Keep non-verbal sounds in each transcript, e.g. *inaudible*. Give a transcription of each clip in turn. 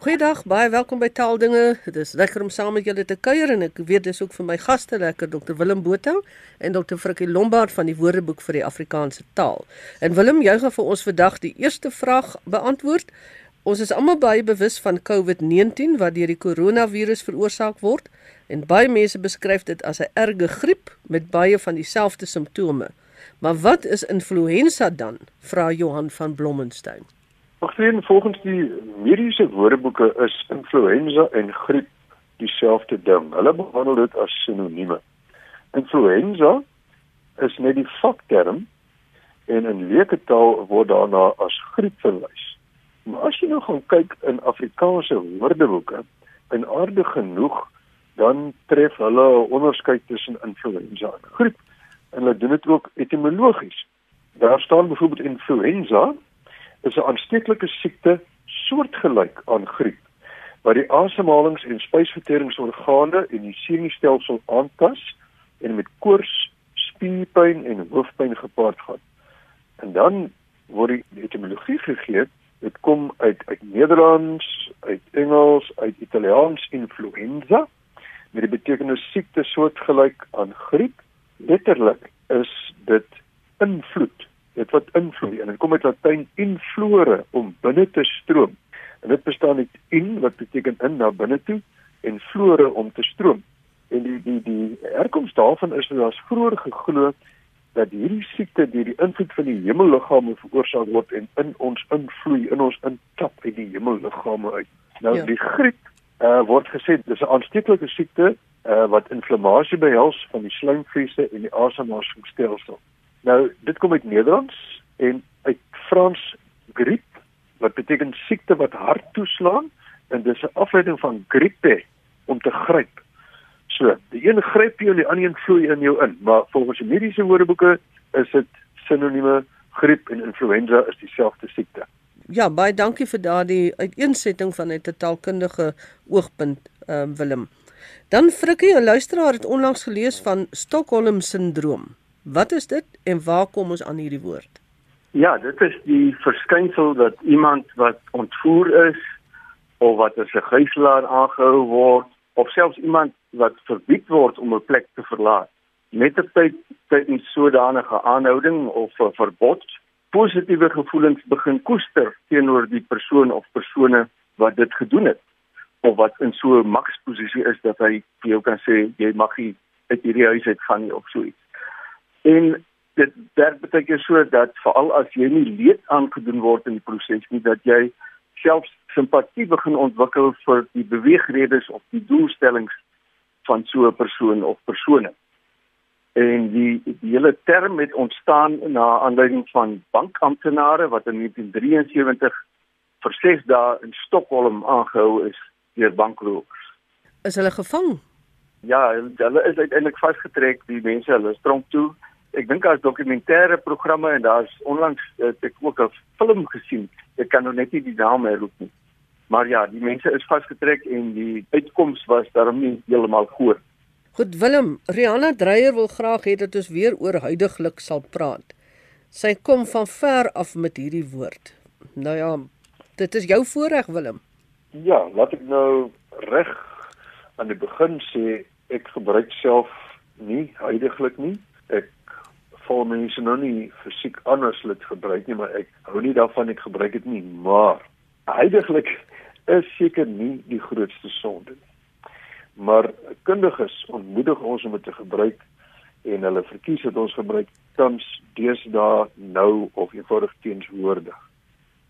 Goeiedag, baie welkom by Taaldinge. Dit is lekker om saam met julle te kuier en ek weet dis ook vir my gaste lekker Dr Willem Botha en Dr Frikkie Lombard van die Woordeboek vir die Afrikaanse taal. En Willem, jy gaan vir ons vandag die eerste vraag beantwoord. Ons is almal baie bewus van COVID-19 wat deur die koronavirus veroorsaak word en baie mense beskryf dit as 'n erge griep met baie van dieselfde simptome. Maar wat is influenza dan? Vra Johan van Blommensteen. Volgens volgens die mediese woordeboeke is influenza en griep dieselfde ding. Hulle behandel dit as sinonieme. Influenza is net die vakterm en in leeketaal word daarna as griep verwys. Maar as jy nou gaan kyk in Afrikaanse woordeboeke, en aardig genoeg, dan tref hulle 'n onderskeid tussen influenza en griep. En hulle doen dit ook etimologies. Daar staan byvoorbeeld influenza is 'n aansteeklike siekte soortgelyk aan griep wat die asemhalings- en spysverteringsorgane en die senuistelsel aantas en met koors, spierpyn en hoofpyn gepaard gaan. En dan word die etimologie gegee Dit kom uit uit Nederlands, uit Engels, uit Italiaans influenza met die betekenis siekte soortgelyk aan griep. Letterlik is dit invloed. Dit wat invloed en dit kom uit Latyn inflore om binne te stroom. En dit bestaan uit in wat beteken in na binne toe en flore om te stroom. En die die die herkoms daarvan is dat daar's vroeër geglo dat hierdie siekte deur die invloed van die hemelliggame veroorsaak word en in ons invloei, in ons intap uit die hemelliggame uit. Nou ja. die griep uh, word gesê dis 'n aansteeklike siekte uh, wat inflammasie behels van die slijmvliese en die asemhalingsstelsel. Nou dit kom uit Nederlands en uit Frans griep wat beteken siekte wat hard toeslaan en dis 'n afleiding van grippe om te gryp. So, die een gryp jou en die ander een vloei in jou in, maar volgens die mediese woordeboeke is dit sinonieme griep en influenza is dieselfde siekte. Ja, baie dankie vir daardie uiteensetting van 'n taalkundige oogpunt, ehm um, Willem. Dan Frikkie, 'n luisteraar het onlangs gelees van Stockholm syndroom. Wat is dit en waar kom ons aan hierdie woord? Ja, dit is die verskynsel dat iemand wat ontvoer is of wat as 'n gijslaer aangehou word of selfs iemand wat verbied word om 'n plek te verlaat met 'n tyd tydens sodanige aanhouding of 'n verbod positiewe gevoelens begin koester teenoor die persoon of persone wat dit gedoen het of wat in so 'n magsposisie is dat hy vir jou kan sê jy mag nie uit hierdie huis uit gaan nie of so iets. En dit dit beteken so dat veral as jy nie leed aangedoen word in die proses nie dat jy selfs simpatie begin ontwikkel vir die beweegredes of die doelstellings van so 'n persoon of persone. En die die hele term het ontstaan na aanleiding van bankamptenare wat in 1973 vir 6 dae in Stockholm aangehou is deur bankrowers. Is hulle gevang? Ja, hulle is uiteindelik vasgetrek, die mense hulle stronk toe. Ek dink daar's dokumentêre programme en daar's onlangs het ek ook 'n film gesien. Ek kan nou net nie die naam herroep nie. Maar ja, die mense is vasgetrek en die uitkoms was daarom nie heeltemal goed. Goed Willem, Rihanna Dreyer wil graag hê dat ons weer oor huidigelik sal praat. Sy kom van ver af met hierdie woord. Nou ja, dit is jou voorreg Willem. Ja, laat ek nou reg aan die begin sê ek gebruik self nie huidigelik nie. Ek voel mense nou nie fisiek anders dit gebruik nie, maar ek hou nie daarvan ek gebruik dit nie, maar huidigelik is seker nie die grootste sonde nie. Maar kundiges ontmoedig ons om dit te gebruik en hulle verkies dat ons gebruik tans deesdae nou of eenvoudig teenswoordig.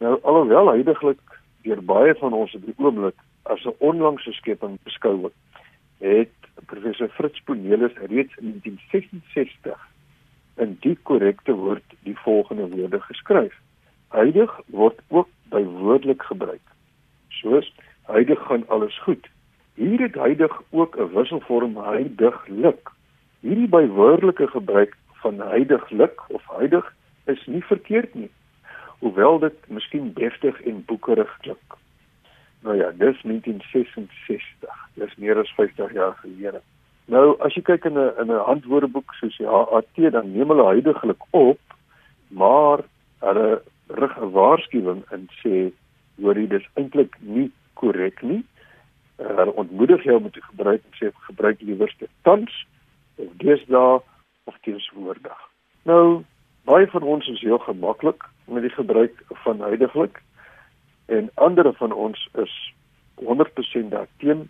Nou alhoewel heidaglik deur baie van ons op die oomblik as 'n onlangse skepping beskou word, het professor Fritz Ponelis reeds in 1966 in die korrekte woord die volgende woorde geskryf. Heidig word ook bywoordelik gebruik soos heidig gaan alles goed. Hier het heidig ook 'n wisselvorm heidiglik. Hierdie bywoordelike gebruik van heidiglik of heidig is nie verkeerd nie. Hoewel dit miskien deftig en boekerig klink. Nou ja, dis 1966. Dis meer as 50 jaar gelede. Nou as jy kyk in 'n in 'n handwoordeboek soos die HAT dan neem hulle heidiglik op, maar hulle rig 'n waarskuwing en sê hoorie dis eintlik nie korrek jy hom moet gebruik en sê gebruik die woorde tans of deesdae of teenswoordig. Nou baie van ons is heel gemaklik met die gebruik van huidigelik en ander van ons is 100% daarteen.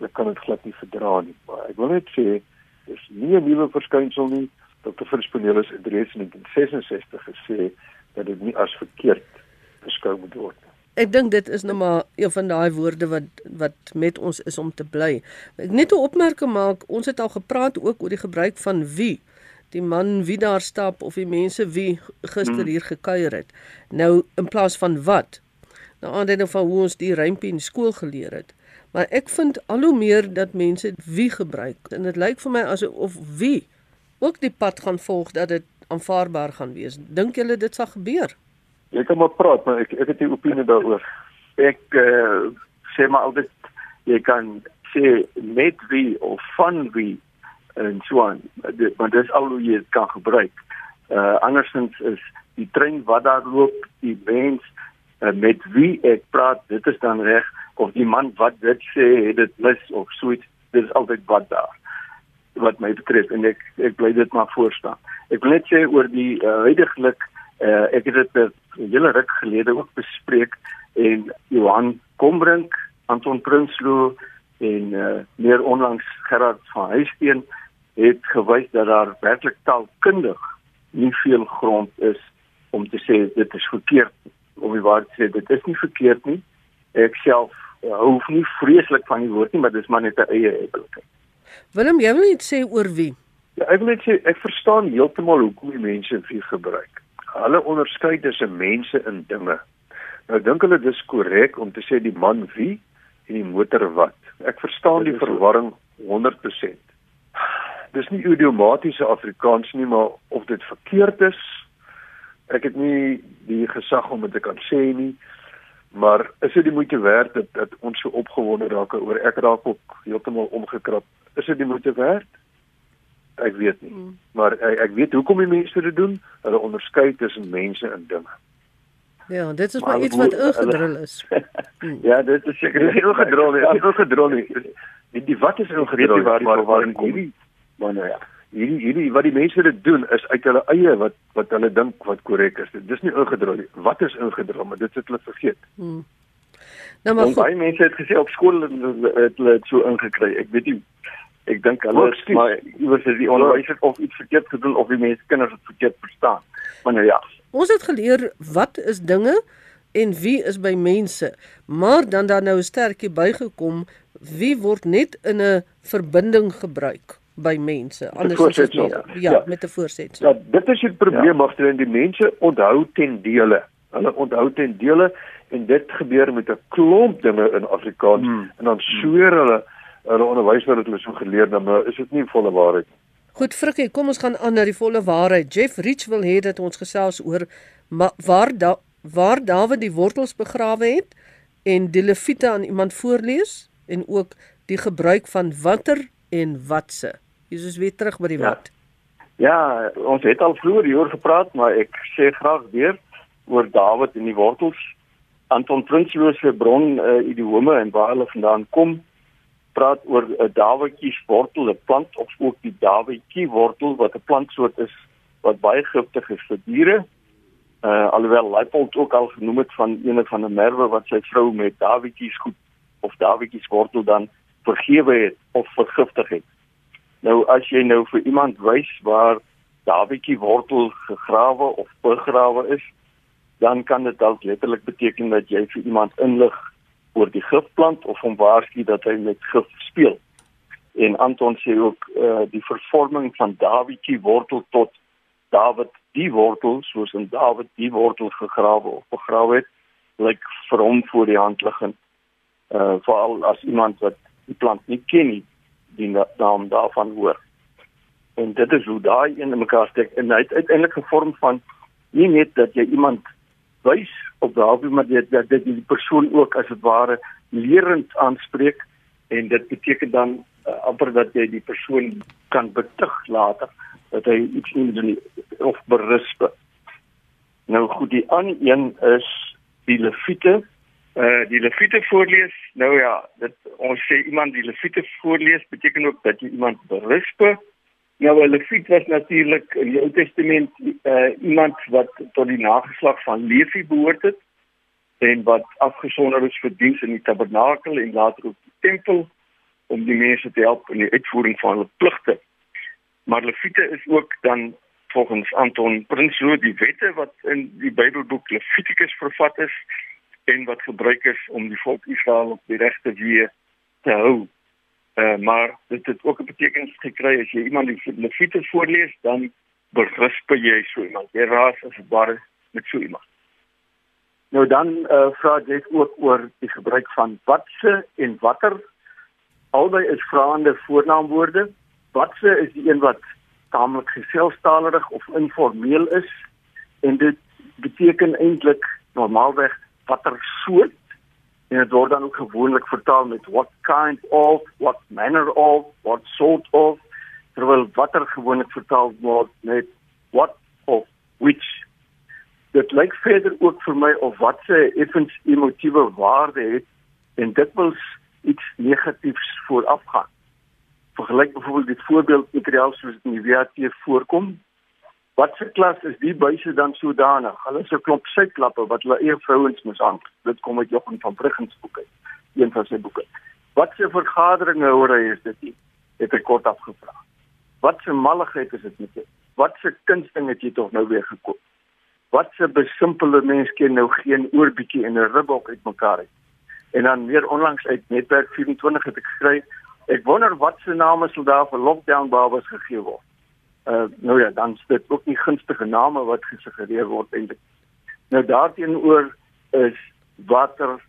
Hulle kan dit glad nie verdra nie. Maar ek wil net sê dis nie 'n nuwe verskynsel nie. Dr. Versponelis het reeds in 1966 gesê dat dit nie as verkeerd beskou moet word nie. Ek dink dit is nou maar een van daai woorde wat wat met ons is om te bly. Ek net 'n opmerking maak, ons het al gepraat ook oor die gebruik van wie die man wie daar stap of die mense wie gister hmm. hier gekuier het. Nou in plaas van wat. Nou aanleiding van hoe ons die rympie in skool geleer het. Maar ek vind al hoe meer dat mense wie gebruik en dit lyk vir my asof wie ook die pad gaan volg dat dit aanvaarbaar gaan wees. Dink julle dit sal gebeur? Jy kan maar praat, maar ek ek het 'n opinie daaroor. Ek uh, sê maar altyd jy kan sê met wie of van wie en so aan. Maar dis al hoe jy dit kan gebruik. Uh andersins is die trein wat daar loop, die mens uh, met wie ek praat, dit is dan reg of die man wat dit sê, het dit mis of so iets. Dit is altyd wat daar wat my betref en ek ek bly dit maar voor staan. Ek wil net sê oor die uh, huidigelik uh, ek het dit 'n hele ruk gelede ook bespreek en Johan Kombrink, Anton Prinsloo en uh, meer onlangs Gerard van Huisteen het gewys dat daar werklik taalkundig nie veel grond is om te sê dit is verkeerd om die waarheid te sê dit is nie verkeerd nie. Ek self uh, hoef nie vreeslik van die woord nie, maar dis maar net 'n eie ebbelikheid. Willem, jy wil net sê oor wie? Ja, ek wil net sê ek verstaan heeltemal hoekom die mense wie gebruik. Hulle onderskei tussen mense en dinge. Nou dink hulle dis korrek om te sê die man wie en die motor wat. Ek verstaan die verwarring 100%. Dis nie idiomatiese Afrikaans nie, maar of dit verkeerd is, ek het nie die gesag om dit te kan sê nie. Maar is dit die moeite werd dat, dat ons so opgewonde raak oor ek raak ook heeltemal omgekrap? Is dit die moeite werd? Ek weet nie. Hmm. Maar ek, ek weet hoekom die mense dit doen. Hulle onderskei tussen mense en dinge. Ja, dit is maar, maar iets wat ingedrul is. *laughs* Hmm. ja, dit is seker ingedrul, *laughs* ja, ingedrul. Die die wat is ingedrul waar die verwarring kom? Maar nou ja hierdie hierdie wat die mense dit doen is uit hulle eie wat wat hulle dink wat korrek is. Dit is nie ingedrul nie. Wat is ingedrul? Maar dit het hulle vergeet. Hmm. Nou maar baie mense het gesê op skool het hulle dit so ingekry. Ek weet nie ek dink hulle is maar iewers is die onderwys of iets verkeerd gedoen of die mense kinders het verkeerd verstaan. Maar nou ja. Ons het geleer wat is dinge en wie is by mense. Maar dan dan nou 'n sterkie bygekom, wie word net in 'n verbinding gebruik? By mense anders as dit ja, ja met 'n voorsetsel. Ja, dit is die probleem ja. agter die mense onthou ten dele. Hulle onthou ten dele en dit gebeur met 'n klomp dinge in Afrikaans hmm. en dan sweer hulle hulle onderwys wat hulle so geleer het, maar is dit nie volle waarheid nie. Goed Frikkie, kom ons gaan aan na die volle waarheid. Jeff Rich wil hê dat ons gesels oor waar da, waar Dawid die wortels begrawe het en die leviete aan iemand voorlees en ook die gebruik van watter en watse. Is weer terug by die ja. wat. Ja, ons het al vroeër hieroor gepraat, maar ek sê graag weer oor Dawid en die wortels. Anton Prinsloo se bron uh, idiome en waar hulle vandaan kom praat oor 'n uh, Dawetjie wortel, 'n plant of ook die Dawetjie wortel wat 'n plantsoort is wat baie giftig is vir diere. Uh alhoewel Leipold ook al genoem het van een van 'n merwe wat sy vrou met Dawetjies goed of Dawetjies wortel dan vergewe het of vergiftig het. Nou as jy nou vir iemand wys waar Davidjie wortel gegrawe of begrawe is, dan kan dit dalk letterlik beteken dat jy vir iemand inlig oor die gifplant of hom waarsku dat hy met gif speel. En Anton sê ook uh, die vervorming van Davidjie wortel tot David die wortel soos 'n David die wortel gegrawe of begrawe het, lyk vir hom voor die hand liggend. Uh veral as iemand wat die plant nie ken nie, die naam daarvan hoor. En dit is hoe daai een in mekaar steek en hy het uiteindelik gevorm van nie net dat jy iemand wys op daardie maar dit dat dit die persoon ook as dit ware lerend aanspreek en dit beteken dan uh, amper dat jy die persoon kan betug later dat hy iets nie doen of berisp. Nou goed, die ander een is die leviete uh die Lewiete voorlees. Nou ja, dit ons sê iemand die Lewiete voorlees beteken ook dat jy iemand berisp. Nou 'n Lewiet was natuurlik in die Ou Testament uh iemand wat tot die nageslag van Levi behoort het en wat afgesonder is vir diens in die tabernakel en later ook die tempel om die mense te help in die uitvoering van hulle pligte. Maar Lewiete is ook dan volgens Anton Prinsloo die wette wat in die Bybelboek Levitikus vervat is en wat gebruik is om die volk Israel op die regte weë te hou. Uh, maar dit het ook 'n betekenis gekry as jy iemand die Levitikus voorlees dan berisp jy so iemand. Jy raas as ware met so iemand. Nou dan uh, vra jy ook oor die gebruik van watse en watter albei is vraende voornaamwoorde. Watse is die een wat taamlik geselstalerig of informeel is en dit beteken eintlik normaalweg watter soort en dit word dan ook gewoonlik vertaal met what kind of, what manner of, what sort of terwyl watter gewoonlik vertaal word met what of which dit lyk verder ook vir my of wat se effens emotiewe waarde het en dit wil iets negatiefs voorafgaan vergelyk byvoorbeeld dit voorbeeld materiaal soos in die WAT voorkom. Wat se klas is die buise dan sodanig? Hulle 'n klop syklappe wat hulle eie vrouens moet aan. Dit kom uit Johan van Bruggen se boeke, een van sy boeke. Wat se vergaderinge hoor hy is dit nie? Het ek kort afgevra. Wat se malligheid is dit met jou? Wat se kunsting het jy tog nou weer gekoop? Wat se besimpelde mens ken nou geen oorbietjie en 'n ribbok uitmekaar uit? En dan weer onlangs uit netwerk 24 het ek geskryf Ek wonder wat se name sou daar vir lockdown babas gegee word. Uh nou ja, dan is dit ook nie gunstige name wat gesuggereer word eintlik. Nou daarteenoor is water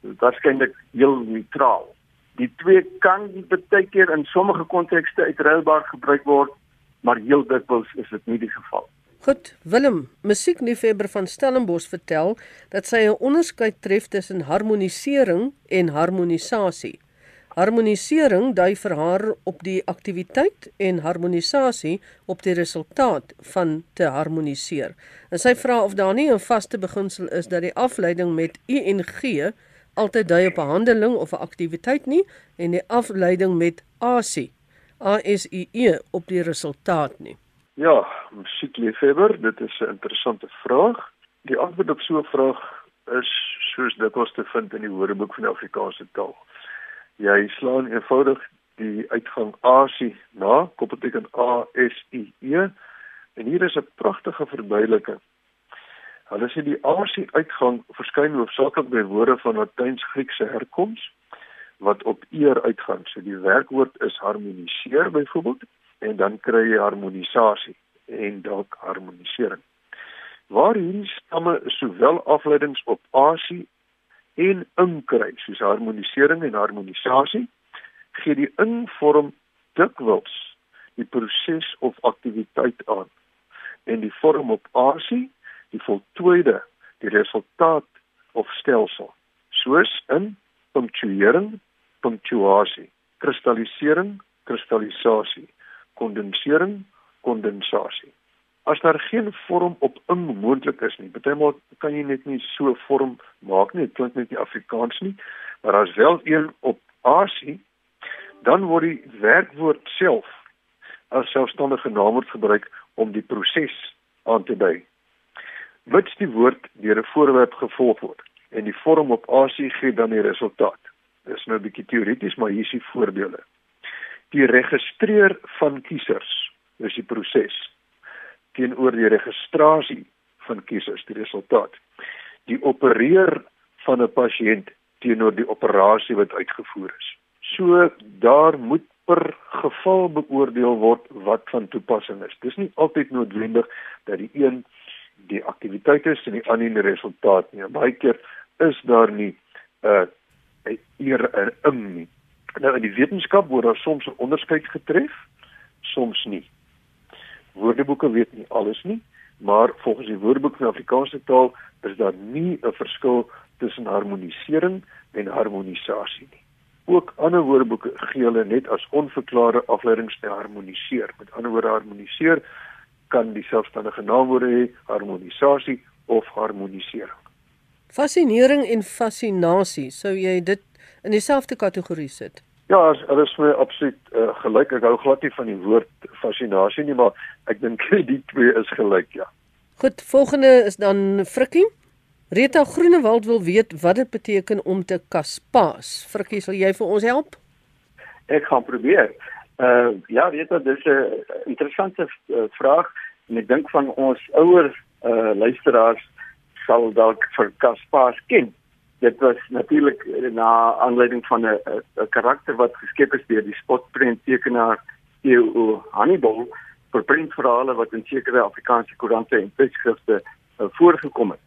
waarskynlik heel neutraal. Die twee kan baie keer in sommige kontekste uitruilbaar gebruik word, maar heel dikwels is dit nie die geval. Goed, Willem, musiekliefhebber van Stellenbosch vertel dat sy 'n onderskeid tref tussen harmonisering en harmonisasie. Harmonisering dui vir haar op die aktiwiteit en harmonisasie op die resultaat van te harmoniseer. En sy vra of daar nie 'n vaste beginsel is dat die afleiding met ing altyd dui op 'n handeling of 'n aktiwiteit nie en die afleiding met asi ASIE op die resultaat nie. Ja, musiekliefhebber, dit is 'n interessante vraag. Die antwoord op so 'n vraag is soos dit was te vind in die Woordeboek van die Afrikaanse taal jy slaan eenvoudig die uitgang AC na, koppelteken A S I E. En hier is 'n pragtige verduideliking. Hulle sê die AC uitgang verskyn hoofsaaklik by woorde van Latyns-Griekse herkoms wat op eer uitgaan. So die werkwoord is harmoniseer byvoorbeeld en dan kry jy harmonisasie en dalk harmonisering. Waar hierdie stamme sowel afleidings op AC en inkry soos harmonisering en harmonisasie gee die invorm dikwels die proses of aktiwiteit aan en die vorm op asie die voltooide die resultaat of stelsel soos in punctuering punctuasie kristallisering kristallisasie kondensering kondensasie as daar geen vorm op ing moontlik is nie. Partymal kan jy net nie so vorm maak nie. Dit klink net nie Afrikaans nie. Maar as wel een op asie, dan word die werkwoord self as selfstandige naamwoord gebruik om die proses aan te dui. Wits die woord deur 'n voorwerp gevolg word en die vorm op asie gee dan die resultaat. Dis nou 'n bietjie teoreties, maar hier is die voorbeelde. Die registreer van kiesers, dis die proses teenoor die registrasie van kiesers die resultaat. Die opereer van 'n pasiënt teenoor die operasie wat uitgevoer is. So daar moet per geval beoordeel word wat van toepassing is. Dis nie altyd noodwendig dat die een die aktiwiteit is en die ander die resultaat nie. Baie keer is daar nie 'n uh, eer 'n ing nie. Nou in die wetenskap word daar soms 'n onderskeid getref soms nie Woordeboeke weet nie alles nie, maar volgens die Woordeboek van Afrikaanse taal is daar nie 'n verskil tussen harmonisering en harmonisasie nie. Ook ander woordeboeke gee hulle net as onverklare afleidings te harmoniseer. Met ander woorde harmoniseer kan die selfstandige naamwoorde hê harmonisasie of harmonisering. Fascinering en fascinasie, sou jy dit in dieselfde kategorie sit? Ja, dit is my absoluut uh, gelyk. Ek hou glad nie van die woord fascinasie nie, maar ek dink *laughs* die twee is gelyk, ja. Goed, volgende is dan Frikkie. Rita Groenewald wil weet wat dit beteken om te kaspaas. Frikkie, sal jy vir ons help? Ek gaan probeer. Uh ja, Rita, dis 'n interessante uh, vraag en ek dink van ons ouer uh luisteraars sal dalk vir kaspaas ken. Dit was natuurlik na aanleiding van 'n karakter wat geskep is deur die spotprenttekenaar Theo Hannibal vir prentverhale wat in sekere Afrikaanse koerante en tydskrifte uh, voorgekom het.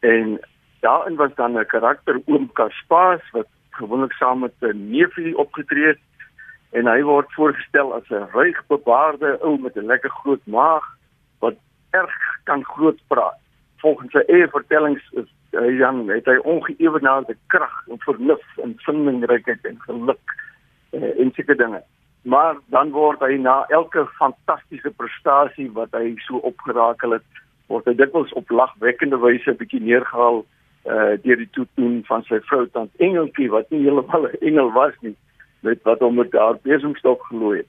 En daarin was dan 'n karakter oom Kaspaas wat gewoonlik saam met 'n neefie opgetree het en hy word voorgestel as 'n ruig bebaarde ou met 'n lekker groot maag wat erg kan groot praat. Volgens sy eie vertellings is hy dan het hy ongeëwenaarde krag en vernuf en vindingrykheid en geluk uh, en sulke dinge maar dan word hy na elke fantastiese prestasie wat hy so opgerakel het, word hy dikwels op lagwekkende wyse 'n bietjie neergehaal uh deur die toetoen van sy vrou tant Engeltjie wat nie heeltemal 'n engel was nie, met wat hom met haar besemstok gelooi het.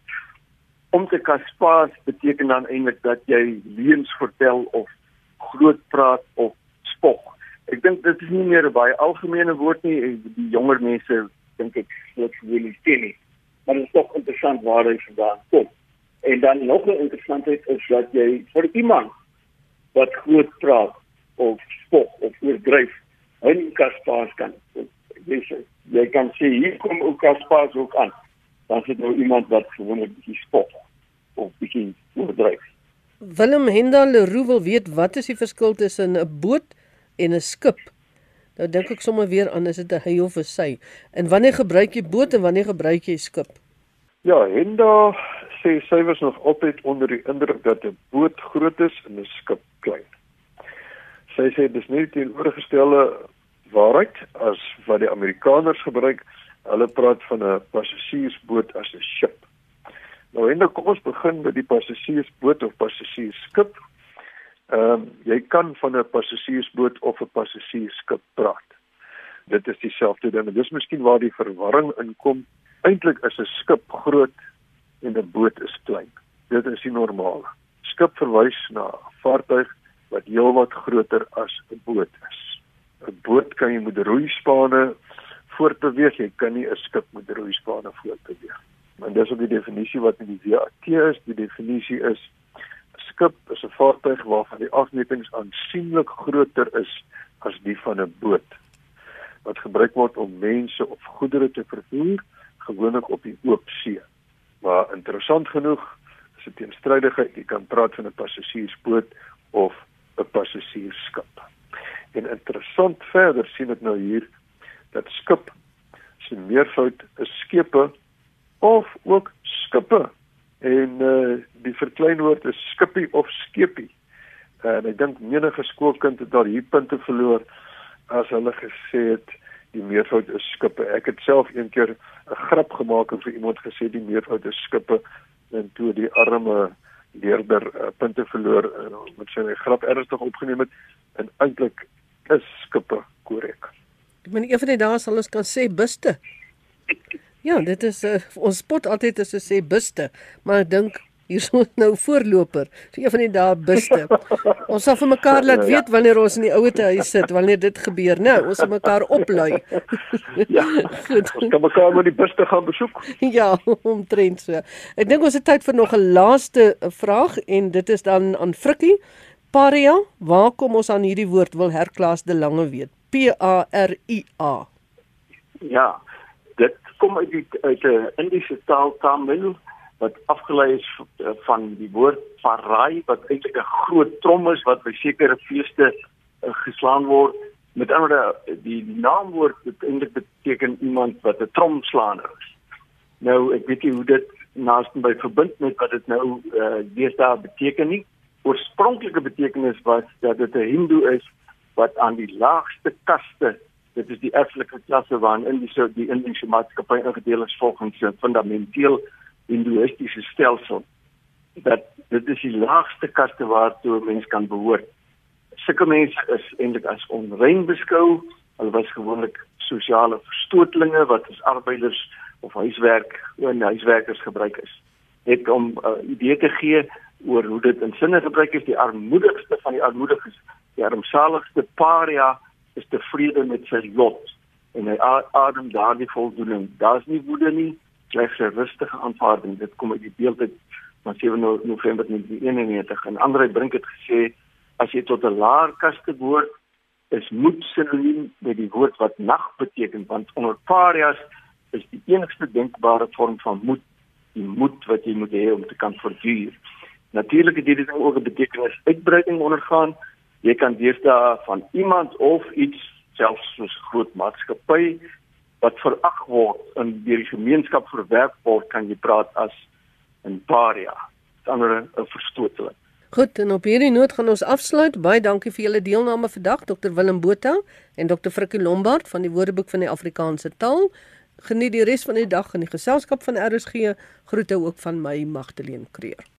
Om te kaspaas beteken dan eintlik dat jy leuns vertel of groot praat of spog. Ek dink dit is nie meer baie algemene woord nie, die jonger mense dink ek slegs wil sê nie maar dit is tog interessant waar hy vandaan kom. En dan nog 'n interessantheid is dat jy vir iemand wat groot praat of spog of oordryf, hy nie kaspaas kan. Sê jy kan sê hier kom ook kaspaas ook aan. Dan sit nou iemand wat gewoonlik bietjie spog of bietjie oordryf. Willem Hendal Leroux wil weet wat is die verskil tussen 'n boot en 'n skip? Nou dink ek sommer weer aan is dit 'n hy of 'n sy. En wanneer gebruik jy boot en wanneer gebruik jy skip? Ja, Henda sê sy was nog altyd onder die indruk dat 'n boot groot is en 'n skip klein. Sy sê dis nie teenoorgestelde waarheid as wat die Amerikaners gebruik. Hulle praat van 'n passasiersboot as 'n ship. Nou Henda, kom ons begin met die passasiersboot of passasiersskip. Ehm um, jy kan van 'n passasiersboot of 'n passasiersskip praat. Dit is dieselfde ding. Dis miskien waar die verwarring inkom. Eintlik is 'n skip groot en 'n boot is klein. Dit is die normale. Skip verwys na 'n vaartuig wat heelwat groter as 'n boot is. 'n Boot kan jy met roeispane voortbeweeg, jy kan nie 'n skip met roeispane voortbeweeg. Maar dis ook die definisie wat in die WAT is. Die definisie is skip is 'n vaartuig waarvan die afmetings aansienlik groter is as die van 'n boot wat gebruik word om mense of goedere te vervoer, gewoonlik op die oop see. Maar interessant genoeg is dit teenstrydigheid, jy kan praat van 'n passasiersboot of 'n passasiersskip. En interessant verder sien ek nou hier dat skip se meervoud is skepe of ook skippe en uh, die verkleinwoord is skippie of skepie. En ek dink menige skoolkind het daar hier punte verloor as hulle gesê het die meervoud is skippe. Ek het self een keer 'n grap gemaak en vir iemand gesê die meervoud is skippe en toe die arme leerder uh, punte verloor en uh, met sy grap ernstig opgeneem het en eintlik is skippe korrek. Ek meen een van die dae sal ons kan sê buste. Ja, dit is uh, ons spot altyd as ons sê buste, maar ek dink hier is *laughs* nou voorloper. So een van die dae buste. *laughs* Ons sal vir mekaar laat weet wanneer ons in die ouete huis sit, wanneer dit gebeur, né? Nou, ons sal mekaar oplui. *laughs* ja. Goed. Ons kan mekaar met die buste gaan besoek. Ja, omtrent so. Ek dink ons het tyd vir nog 'n laaste eh, vraag en dit is dan aan Frikkie. Paria, waar kom ons aan hierdie woord wil herklaas de lange weet? P A R I A. Ja, kom uit die uit 'n Indiese taal Tamil wat afgelei is eh, van die woord parai wat eintlik 'n groot trom is wat by sekere feeste uh, geslaan word. Met ander die naamwoord eintlik beteken iemand wat 'n tromslaander is. Nou, ek weet nie hoe dit naaste by verbind met wat dit nou uh, eh, deesdae beteken nie. Oorspronklike betekenis was dat dit 'n hindoe is wat aan die laagste kaste dit is die erflike klasse waarin die so die Indiese maatskappy ingedeel is volgens 'n fundamenteel hindoeïstiese stelsel dat dit is die laagste kaste waartoe 'n mens kan behoort. sulke mense is eintlik as onrein beskou. Hulle was gewoonlik sosiale verstootlinge wat as arbeiders of huiswerk en huiswerkers gebruik is. Net om 'n uh, idee te gee oor hoe dit in sinne gebruik is, die armoedigste van die armoediges, die armsaligste paria is tevrede met sy lot en hy adem daardie voldoening. Daar's nie woede nie, slegs 'n rustige aanvaarding. Dit kom uit die beeld uit van 7 November 1991 en ander het bring dit gesê as jy tot 'n laer kaste behoort is moed sinoniem met die woord wat nag beteken want onder parias is die enigste denkbare vorm van moed die moed wat jy moet hê om te kan verduur. Natuurlik het hierdie ding ook 'n betekenis uitbreiding ondergaan. Jy kan deesdae van iemand of iets selfs soos groot maatskappy wat verag word in die gemeenskap verwerp word, kan jy praat as 'n paria. Is 'n verstoteling. Goed, en op hierdie noot gaan ons afsluit. Baie dankie vir julle deelname vandag, Dr Willem Botha en Dr Frikkie Lombard van die Woordeboek van die Afrikaanse Taal. Geniet die res van die dag in die geselskap van RSG. Groete ook van my Magdalene Creer.